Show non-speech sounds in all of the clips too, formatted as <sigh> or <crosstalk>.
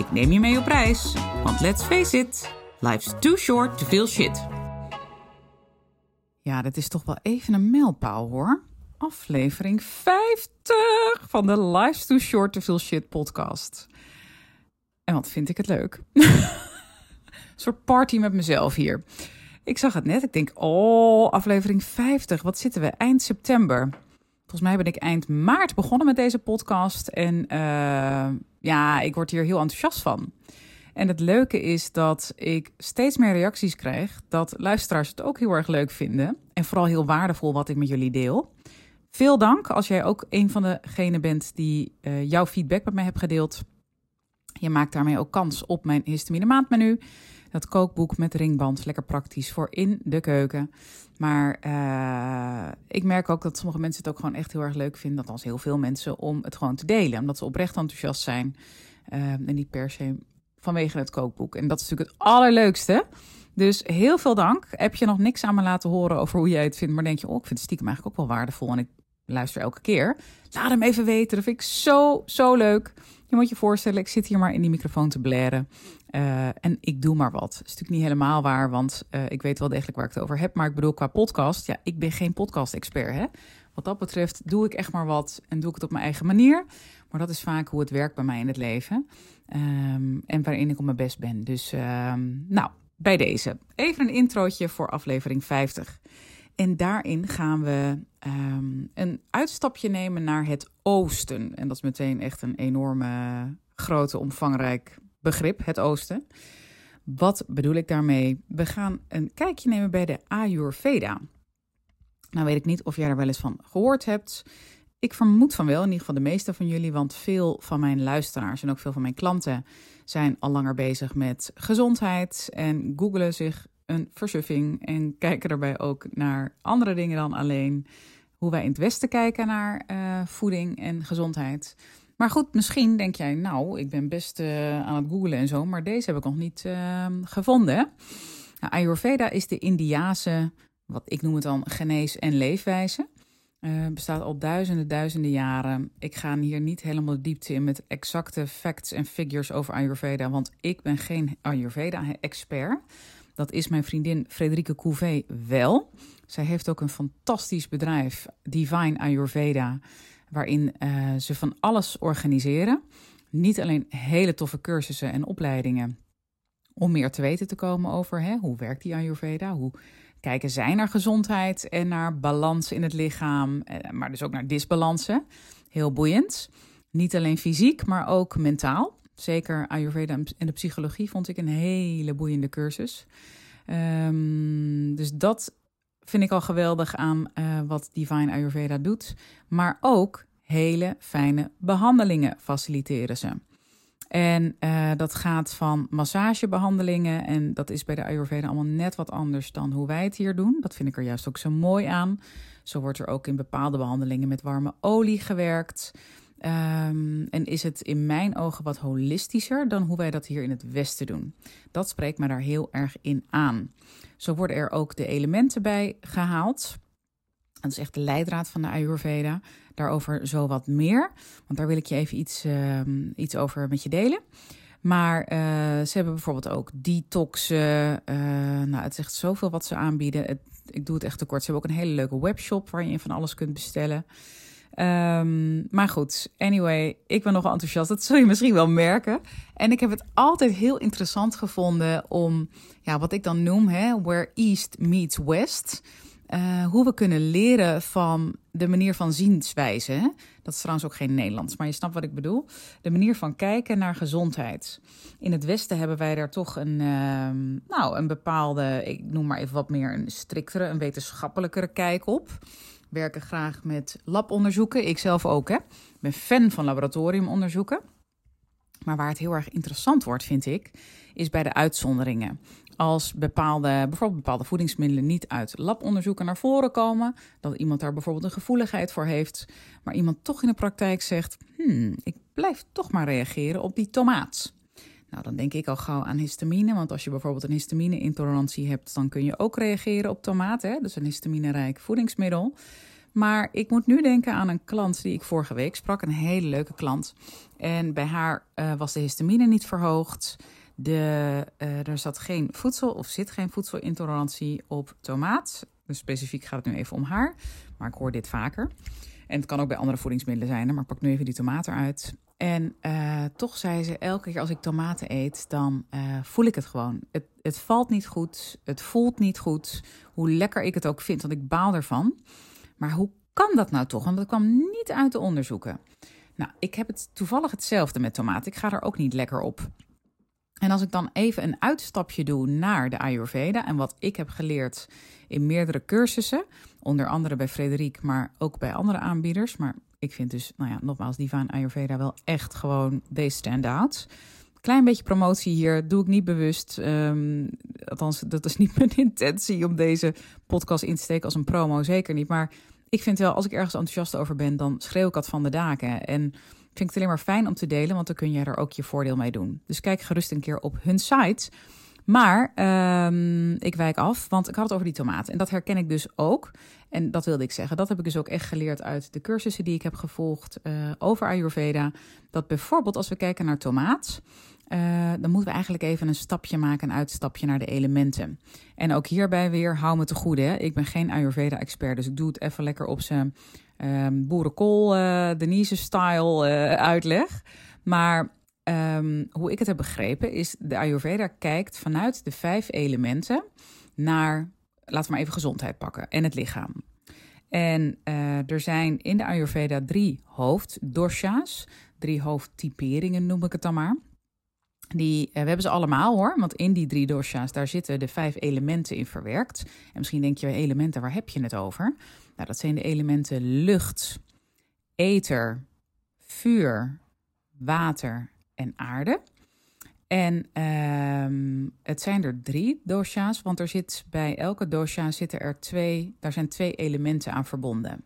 Ik neem je mee op reis, want let's face it, life's too short to feel shit. Ja, dat is toch wel even een mijlpaal hoor. Aflevering 50 van de Life's Too Short to Feel Shit podcast. En wat vind ik het leuk. <laughs> een soort party met mezelf hier. Ik zag het net. Ik denk, oh, aflevering 50. Wat zitten we? Eind september. Volgens mij ben ik eind maart begonnen met deze podcast. En uh, ja, ik word hier heel enthousiast van. En het leuke is dat ik steeds meer reacties krijg. Dat luisteraars het ook heel erg leuk vinden. En vooral heel waardevol wat ik met jullie deel. Veel dank als jij ook een van degenen bent die uh, jouw feedback met mij hebt gedeeld. Je maakt daarmee ook kans op mijn histamine maandmenu. Dat kookboek met ringband, lekker praktisch voor in de keuken. Maar uh, ik merk ook dat sommige mensen het ook gewoon echt heel erg leuk vinden. Althans heel veel mensen om het gewoon te delen. Omdat ze oprecht enthousiast zijn. Uh, en niet per se vanwege het kookboek. En dat is natuurlijk het allerleukste. Dus heel veel dank. Heb je nog niks aan me laten horen over hoe jij het vindt, maar denk je, oh, ik vind het stiekem eigenlijk ook wel waardevol en ik luister elke keer. Laat hem even weten. Dat vind ik zo, zo leuk. Je moet je voorstellen, ik zit hier maar in die microfoon te blaren. Uh, en ik doe maar wat. Dat is natuurlijk niet helemaal waar, want uh, ik weet wel degelijk waar ik het over heb. Maar ik bedoel, qua podcast, ja, ik ben geen podcast-expert. Hè? Wat dat betreft doe ik echt maar wat en doe ik het op mijn eigen manier. Maar dat is vaak hoe het werkt bij mij in het leven. Um, en waarin ik op mijn best ben. Dus, um, nou, bij deze. Even een introotje voor aflevering 50. En daarin gaan we um, een uitstapje nemen naar het oosten. En dat is meteen echt een enorme, grote, omvangrijk begrip, het oosten. Wat bedoel ik daarmee? We gaan een kijkje nemen bij de Ayurveda. Nou weet ik niet of jij er wel eens van gehoord hebt. Ik vermoed van wel, in ieder geval de meeste van jullie, want veel van mijn luisteraars en ook veel van mijn klanten zijn al langer bezig met gezondheid en googelen zich een versuffing en <laughs> kijken daarbij ook naar andere dingen dan alleen hoe wij in het Westen kijken naar uh, voeding en gezondheid. Maar goed, misschien denk jij, nou, ik ben best uh, aan het googlen en zo, maar deze heb ik nog niet uh, gevonden. Nou, Ayurveda is de Indiase, wat ik noem het dan, genees- en leefwijze. Uh, bestaat al duizenden, duizenden jaren. Ik ga hier niet helemaal de diepte in met exacte facts en figures over Ayurveda, want ik ben geen Ayurveda-expert. Dat is mijn vriendin Frederike Couvé wel. Zij heeft ook een fantastisch bedrijf, Divine Ayurveda, waarin uh, ze van alles organiseren. Niet alleen hele toffe cursussen en opleidingen om meer te weten te komen over hè, hoe werkt die Ayurveda, hoe kijken zij naar gezondheid en naar balans in het lichaam, maar dus ook naar disbalansen. Heel boeiend. Niet alleen fysiek, maar ook mentaal. Zeker Ayurveda en de psychologie vond ik een hele boeiende cursus. Um, dus dat vind ik al geweldig aan uh, wat Divine Ayurveda doet. Maar ook hele fijne behandelingen faciliteren ze. En uh, dat gaat van massagebehandelingen. En dat is bij de Ayurveda allemaal net wat anders dan hoe wij het hier doen. Dat vind ik er juist ook zo mooi aan. Zo wordt er ook in bepaalde behandelingen met warme olie gewerkt. Um, en is het in mijn ogen wat holistischer dan hoe wij dat hier in het Westen doen. Dat spreekt me daar heel erg in aan. Zo worden er ook de elementen bij gehaald. Dat is echt de leidraad van de Ayurveda. Daarover zo wat meer. Want daar wil ik je even iets, uh, iets over met je delen. Maar uh, ze hebben bijvoorbeeld ook detoxen. Uh, nou, het is echt zoveel wat ze aanbieden. Ik doe het echt te kort. Ze hebben ook een hele leuke webshop waar je van alles kunt bestellen. Um, maar goed, anyway, ik ben nogal enthousiast. Dat zul je misschien wel merken. En ik heb het altijd heel interessant gevonden om, ja, wat ik dan noem, hè, where East meets West. Uh, hoe we kunnen leren van de manier van zienswijze. Hè? Dat is trouwens ook geen Nederlands, maar je snapt wat ik bedoel. De manier van kijken naar gezondheid. In het Westen hebben wij daar toch een, uh, nou, een bepaalde, ik noem maar even wat meer een striktere, een wetenschappelijkere kijk op werken graag met labonderzoeken. Ik zelf ook, hè. Ik ben fan van laboratoriumonderzoeken. Maar waar het heel erg interessant wordt, vind ik, is bij de uitzonderingen. Als bepaalde, bijvoorbeeld bepaalde voedingsmiddelen niet uit labonderzoeken naar voren komen, dat iemand daar bijvoorbeeld een gevoeligheid voor heeft, maar iemand toch in de praktijk zegt: hmm, ik blijf toch maar reageren op die tomaat. Nou, dan denk ik al gauw aan histamine. Want als je bijvoorbeeld een histamine-intolerantie hebt, dan kun je ook reageren op tomaten. Dus een histaminerijk voedingsmiddel. Maar ik moet nu denken aan een klant die ik vorige week sprak. Een hele leuke klant. En bij haar uh, was de histamine niet verhoogd. De, uh, er zat geen voedsel of zit geen voedselintolerantie op tomaat. Dus specifiek gaat het nu even om haar. Maar ik hoor dit vaker. En het kan ook bij andere voedingsmiddelen zijn, maar pak nu even die tomaat eruit. En uh, toch zei ze, elke keer als ik tomaten eet, dan uh, voel ik het gewoon. Het, het valt niet goed, het voelt niet goed. Hoe lekker ik het ook vind, want ik baal ervan. Maar hoe kan dat nou toch? Want dat kwam niet uit de onderzoeken. Nou, ik heb het toevallig hetzelfde met tomaten. Ik ga er ook niet lekker op. En als ik dan even een uitstapje doe naar de Ayurveda en wat ik heb geleerd in meerdere cursussen, onder andere bij Frederik, maar ook bij andere aanbieders. Maar ik vind dus, nou ja, nogmaals, Divaan Ayurveda wel echt gewoon, they stand out. Klein beetje promotie hier, doe ik niet bewust. Um, althans, dat is niet <laughs> mijn intentie om deze podcast in te steken als een promo, zeker niet. Maar ik vind wel, als ik ergens enthousiast over ben, dan schreeuw ik dat van de daken. En vind ik het alleen maar fijn om te delen, want dan kun je er ook je voordeel mee doen. Dus kijk gerust een keer op hun site. Maar um, ik wijk af, want ik had het over die tomaten. En dat herken ik dus ook. En dat wilde ik zeggen. Dat heb ik dus ook echt geleerd uit de cursussen die ik heb gevolgd uh, over Ayurveda. Dat bijvoorbeeld als we kijken naar tomaat. Uh, dan moeten we eigenlijk even een stapje maken, een uitstapje naar de elementen. En ook hierbij weer, hou me te goede. Ik ben geen Ayurveda-expert, dus ik doe het even lekker op zijn um, boerenkool, uh, Denise-style uitleg. Maar um, hoe ik het heb begrepen is, de Ayurveda kijkt vanuit de vijf elementen naar, laten we maar even gezondheid pakken, en het lichaam. En uh, er zijn in de Ayurveda drie hoofddosha's, drie hoofdtyperingen noem ik het dan maar. Die, uh, we hebben ze allemaal hoor, want in die drie dosha's daar zitten de vijf elementen in verwerkt. En misschien denk je, elementen, waar heb je het over? Nou, dat zijn de elementen lucht, ether, vuur, water en aarde. En uh, het zijn er drie dosha's, want er zit bij elke dosha zitten er twee, daar zijn twee elementen aan verbonden.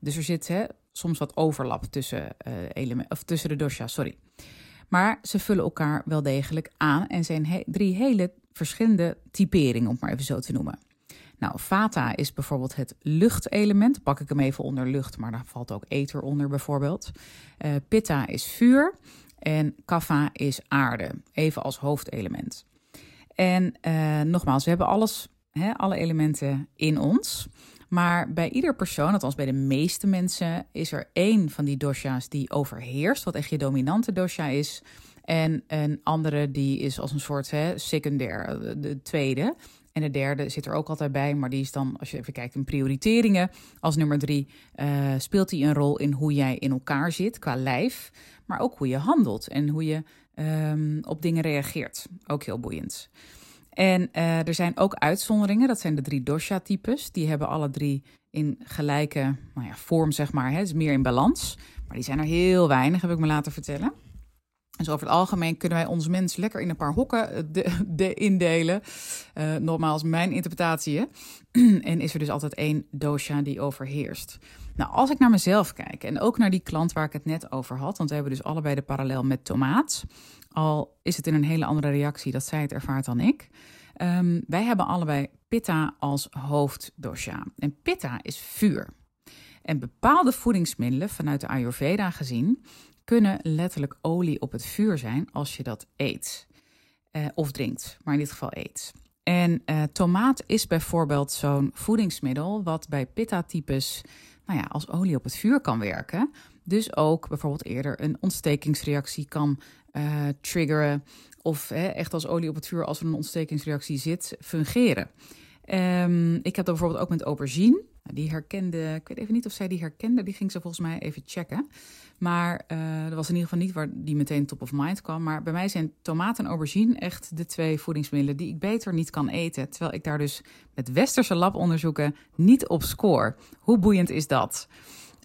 Dus er zit hè, soms wat overlap tussen, uh, of tussen de dosha's, sorry. Maar ze vullen elkaar wel degelijk aan en zijn drie hele verschillende typeringen, om maar even zo te noemen. Nou, vata is bijvoorbeeld het luchtelement. Pak ik hem even onder lucht, maar daar valt ook ether onder bijvoorbeeld. Uh, pitta is vuur en kapha is aarde, even als hoofdelement. En uh, nogmaals, we hebben alles, hè, alle elementen in ons. Maar bij ieder persoon, althans bij de meeste mensen, is er één van die dosha's die overheerst, wat echt je dominante dosha is. En een andere die is als een soort hè, secundair, de tweede. En de derde zit er ook altijd bij, maar die is dan, als je even kijkt in prioriteringen, als nummer drie uh, speelt die een rol in hoe jij in elkaar zit qua lijf, maar ook hoe je handelt en hoe je um, op dingen reageert. Ook heel boeiend. En uh, er zijn ook uitzonderingen, dat zijn de drie dosha-types. Die hebben alle drie in gelijke nou ja, vorm, zeg maar. Het is meer in balans, maar die zijn er heel weinig, heb ik me laten vertellen. Dus over het algemeen kunnen wij ons mens lekker in een paar hokken eh, de, <laughs> de indelen. Uh, nogmaals, mijn interpretatie. <clears throat> en is er dus altijd één dosha die overheerst. Nou, als ik naar mezelf kijk en ook naar die klant waar ik het net over had, want we hebben dus allebei de parallel met tomaat. Al is het in een hele andere reactie dat zij het ervaart dan ik. Um, wij hebben allebei pitta als hoofddosha. En pitta is vuur. En bepaalde voedingsmiddelen vanuit de Ayurveda gezien kunnen letterlijk olie op het vuur zijn als je dat eet. Uh, of drinkt, maar in dit geval eet. En uh, tomaat is bijvoorbeeld zo'n voedingsmiddel wat bij pitta-types nou ja, als olie op het vuur kan werken. Dus ook bijvoorbeeld eerder een ontstekingsreactie kan uh, triggeren. Of hè, echt als olie op het vuur, als er een ontstekingsreactie zit, fungeren. Um, ik heb dat bijvoorbeeld ook met aubergine. Die herkende, ik weet even niet of zij die herkende, die ging ze volgens mij even checken. Maar dat was in ieder geval niet waar die meteen top of mind kwam. Maar bij mij zijn tomaat en aubergine echt de twee voedingsmiddelen die ik beter niet kan eten. Terwijl ik daar dus met westerse labonderzoeken niet op score. Hoe boeiend is dat?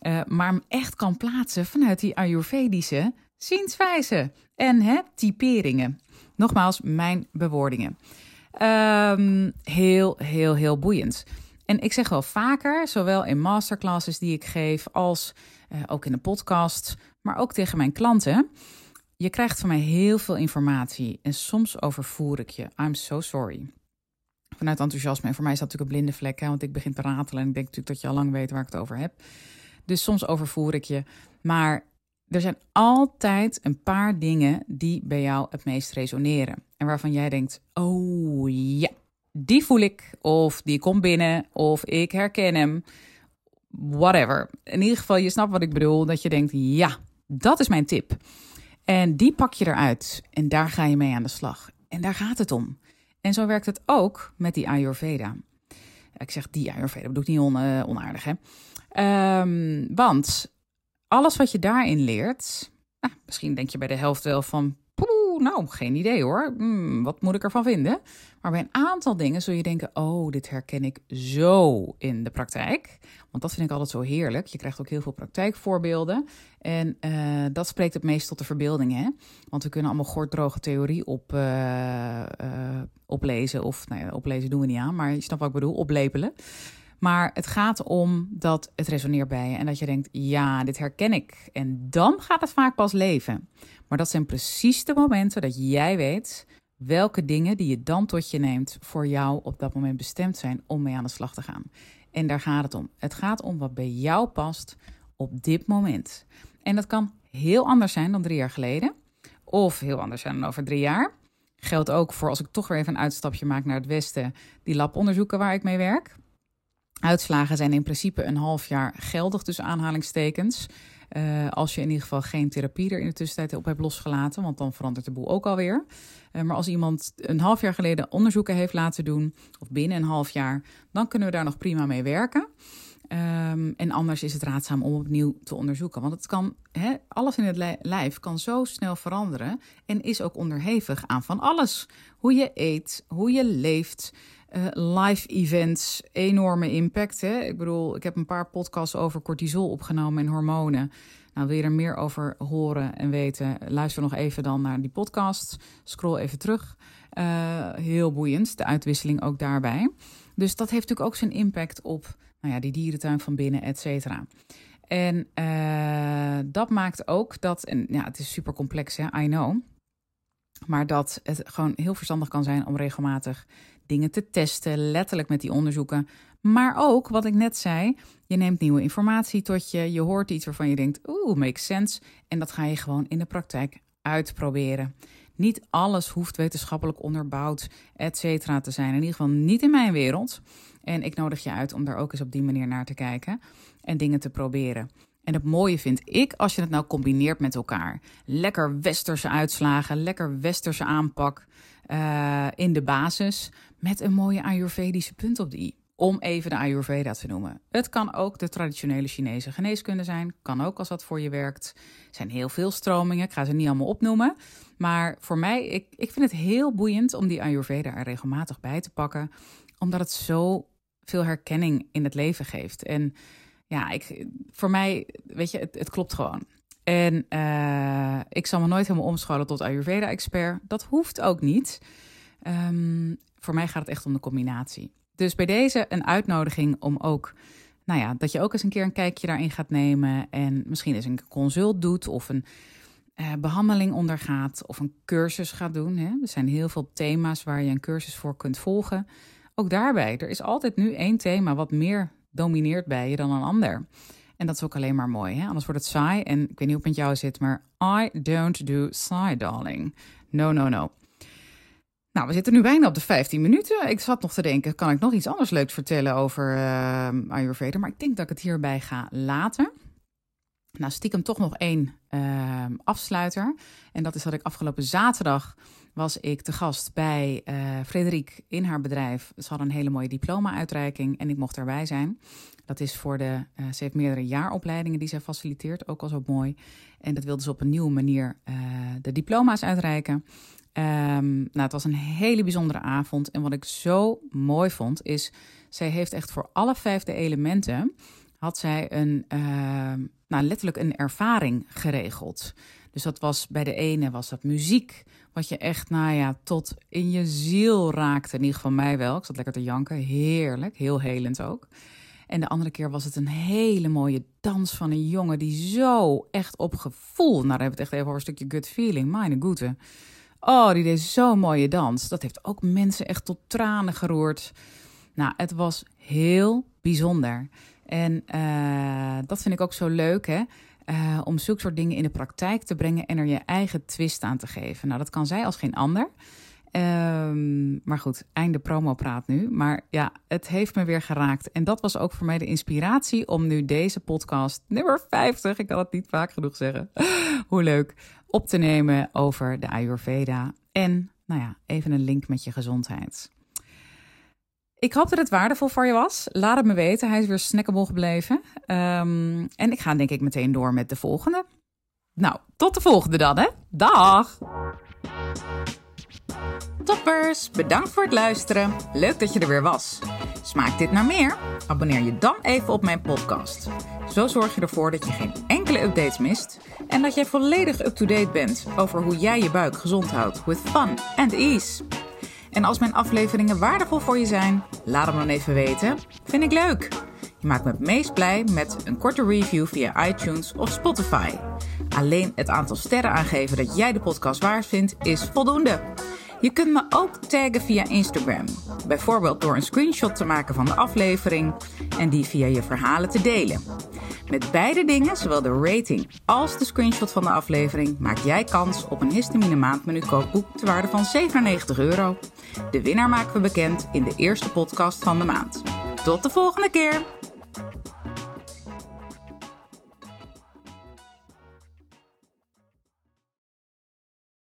Uh, maar hem echt kan plaatsen vanuit die Ayurvedische zienswijze en hè, typeringen. Nogmaals, mijn bewoordingen. Ehm, heel, heel, heel boeiend. En ik zeg wel vaker, zowel in masterclasses die ik geef als uh, ook in de podcast, maar ook tegen mijn klanten. Je krijgt van mij heel veel informatie en soms overvoer ik je. I'm so sorry. Vanuit enthousiasme. En voor mij is dat natuurlijk een blinde vlek, hè, want ik begin te ratelen en ik denk natuurlijk dat je al lang weet waar ik het over heb. Dus soms overvoer ik je. Maar er zijn altijd een paar dingen die bij jou het meest resoneren. En waarvan jij denkt: oh ja, die voel ik. Of die komt binnen. Of ik herken hem. Whatever. In ieder geval, je snapt wat ik bedoel. Dat je denkt: ja, dat is mijn tip. En die pak je eruit. En daar ga je mee aan de slag. En daar gaat het om. En zo werkt het ook met die Ayurveda. Ik zeg die Ayurveda, bedoel ik niet uh, onaardig, hè? Um, want alles wat je daarin leert, nou, misschien denk je bij de helft wel van, nou, geen idee hoor. Hmm, wat moet ik ervan vinden? Maar bij een aantal dingen zul je denken, oh, dit herken ik zo in de praktijk. Want dat vind ik altijd zo heerlijk. Je krijgt ook heel veel praktijkvoorbeelden. En uh, dat spreekt het meest tot de verbeelding, hè? Want we kunnen allemaal gorddroge theorie op, uh, oplezen. Of, nou ja, oplezen doen we niet aan, maar je snapt wat ik bedoel, oplepelen. Maar het gaat om dat het resoneert bij je en dat je denkt: ja, dit herken ik. En dan gaat het vaak pas leven. Maar dat zijn precies de momenten dat jij weet welke dingen die je dan tot je neemt voor jou op dat moment bestemd zijn om mee aan de slag te gaan. En daar gaat het om. Het gaat om wat bij jou past op dit moment. En dat kan heel anders zijn dan drie jaar geleden, of heel anders zijn dan over drie jaar. Geldt ook voor als ik toch weer even een uitstapje maak naar het westen, die labonderzoeken waar ik mee werk. Uitslagen zijn in principe een half jaar geldig tussen aanhalingstekens. Uh, als je in ieder geval geen therapie er in de tussentijd op hebt losgelaten, want dan verandert de boel ook alweer. Uh, maar als iemand een half jaar geleden onderzoeken heeft laten doen, of binnen een half jaar, dan kunnen we daar nog prima mee werken. Um, en anders is het raadzaam om opnieuw te onderzoeken. Want het kan, alles in het lijf kan zo snel veranderen en is ook onderhevig aan van alles. Hoe je eet, hoe je leeft, uh, live events, enorme impact. Hè? Ik bedoel, ik heb een paar podcasts over cortisol opgenomen en hormonen. Nou, wil je er meer over horen en weten, luister nog even dan naar die podcast. Scroll even terug. Uh, heel boeiend, de uitwisseling ook daarbij. Dus dat heeft natuurlijk ook zijn impact op nou ja, die dierentuin van binnen, et cetera. En uh, dat maakt ook dat, en ja, het is super complex, hè, I know. Maar dat het gewoon heel verstandig kan zijn om regelmatig dingen te testen, letterlijk met die onderzoeken. Maar ook, wat ik net zei, je neemt nieuwe informatie tot je, je hoort iets waarvan je denkt, oeh, makes sense. En dat ga je gewoon in de praktijk uitproberen. Niet alles hoeft wetenschappelijk onderbouwd, et cetera, te zijn. In ieder geval niet in mijn wereld. En ik nodig je uit om daar ook eens op die manier naar te kijken en dingen te proberen. En het mooie vind ik als je het nou combineert met elkaar. Lekker westerse uitslagen, lekker westerse aanpak uh, in de basis. Met een mooie Ayurvedische punt op de i. Om even de Ayurveda te noemen. Het kan ook de traditionele Chinese geneeskunde zijn. Kan ook als dat voor je werkt. Er zijn heel veel stromingen. Ik ga ze niet allemaal opnoemen. Maar voor mij, ik, ik vind het heel boeiend om die Ayurveda er regelmatig bij te pakken. Omdat het zo veel herkenning in het leven geeft. En ja, ik, voor mij, weet je, het, klopt gewoon. En uh, ik zal me nooit helemaal omscholen tot Ayurveda-expert. Dat hoeft ook niet. Um, voor mij gaat het echt om de combinatie. Dus bij deze een uitnodiging om ook, nou ja, dat je ook eens een keer een kijkje daarin gaat nemen. En misschien eens een consult doet of een uh, behandeling ondergaat of een cursus gaat doen. Hè. Er zijn heel veel thema's waar je een cursus voor kunt volgen. Ook daarbij, er is altijd nu één thema wat meer domineert bij je dan een ander. En dat is ook alleen maar mooi, hè? anders wordt het saai. En ik weet niet hoe het met jou zit, maar I don't do saai, darling. No, no, no. Nou, we zitten nu bijna op de 15 minuten. Ik zat nog te denken, kan ik nog iets anders leuks vertellen over uh, Ayurveda? Maar ik denk dat ik het hierbij ga laten. Nou, stiekem toch nog één uh, afsluiter. En dat is dat ik afgelopen zaterdag was ik te gast bij uh, Frederik in haar bedrijf. Ze hadden een hele mooie diploma-uitreiking en ik mocht daarbij zijn. Dat is voor de, uh, ze heeft meerdere jaaropleidingen die zij faciliteert, ook al zo mooi. En dat wilde ze op een nieuwe manier uh, de diploma's uitreiken. Um, nou, het was een hele bijzondere avond. En wat ik zo mooi vond, is zij heeft echt voor alle vijfde elementen had zij een, uh, nou, letterlijk een ervaring geregeld. Dus dat was bij de ene was dat muziek, wat je echt, nou ja, tot in je ziel raakte. In ieder geval mij wel. Ik zat lekker te janken. Heerlijk, heel helend ook. En de andere keer was het een hele mooie dans van een jongen die zo echt op gevoel. Nou, dan hebben we het echt even over een stukje gut feeling. Mijn goede. Oh, die deed zo'n mooie dans. Dat heeft ook mensen echt tot tranen geroerd. Nou, het was heel bijzonder. En uh, dat vind ik ook zo leuk, hè? Uh, om zulke soort dingen in de praktijk te brengen en er je eigen twist aan te geven. Nou, dat kan zij als geen ander. Um, maar goed, einde promopraat nu. Maar ja, het heeft me weer geraakt. En dat was ook voor mij de inspiratie om nu deze podcast, nummer 50, ik kan het niet vaak genoeg zeggen, <laughs> hoe leuk, op te nemen over de Ayurveda. En, nou ja, even een link met je gezondheid. Ik hoop dat het waardevol voor je was. Laat het me weten. Hij is weer snackable gebleven. Um, en ik ga denk ik meteen door met de volgende. Nou, tot de volgende dan, hè. Dag! Toppers, bedankt voor het luisteren. Leuk dat je er weer was. Smaakt dit naar meer? Abonneer je dan even op mijn podcast. Zo zorg je ervoor dat je geen enkele updates mist en dat jij volledig up-to-date bent over hoe jij je buik gezond houdt with fun and ease. En als mijn afleveringen waardevol voor je zijn, laat hem dan even weten. Vind ik leuk. Je maakt me het meest blij met een korte review via iTunes of Spotify. Alleen het aantal sterren aangeven dat jij de podcast waard vindt is voldoende. Je kunt me ook taggen via Instagram. Bijvoorbeeld door een screenshot te maken van de aflevering en die via je verhalen te delen. Met beide dingen, zowel de rating als de screenshot van de aflevering, maak jij kans op een histamine maandmenu kookboek te waarde van 97 euro. De winnaar maken we bekend in de eerste podcast van de maand. Tot de volgende keer!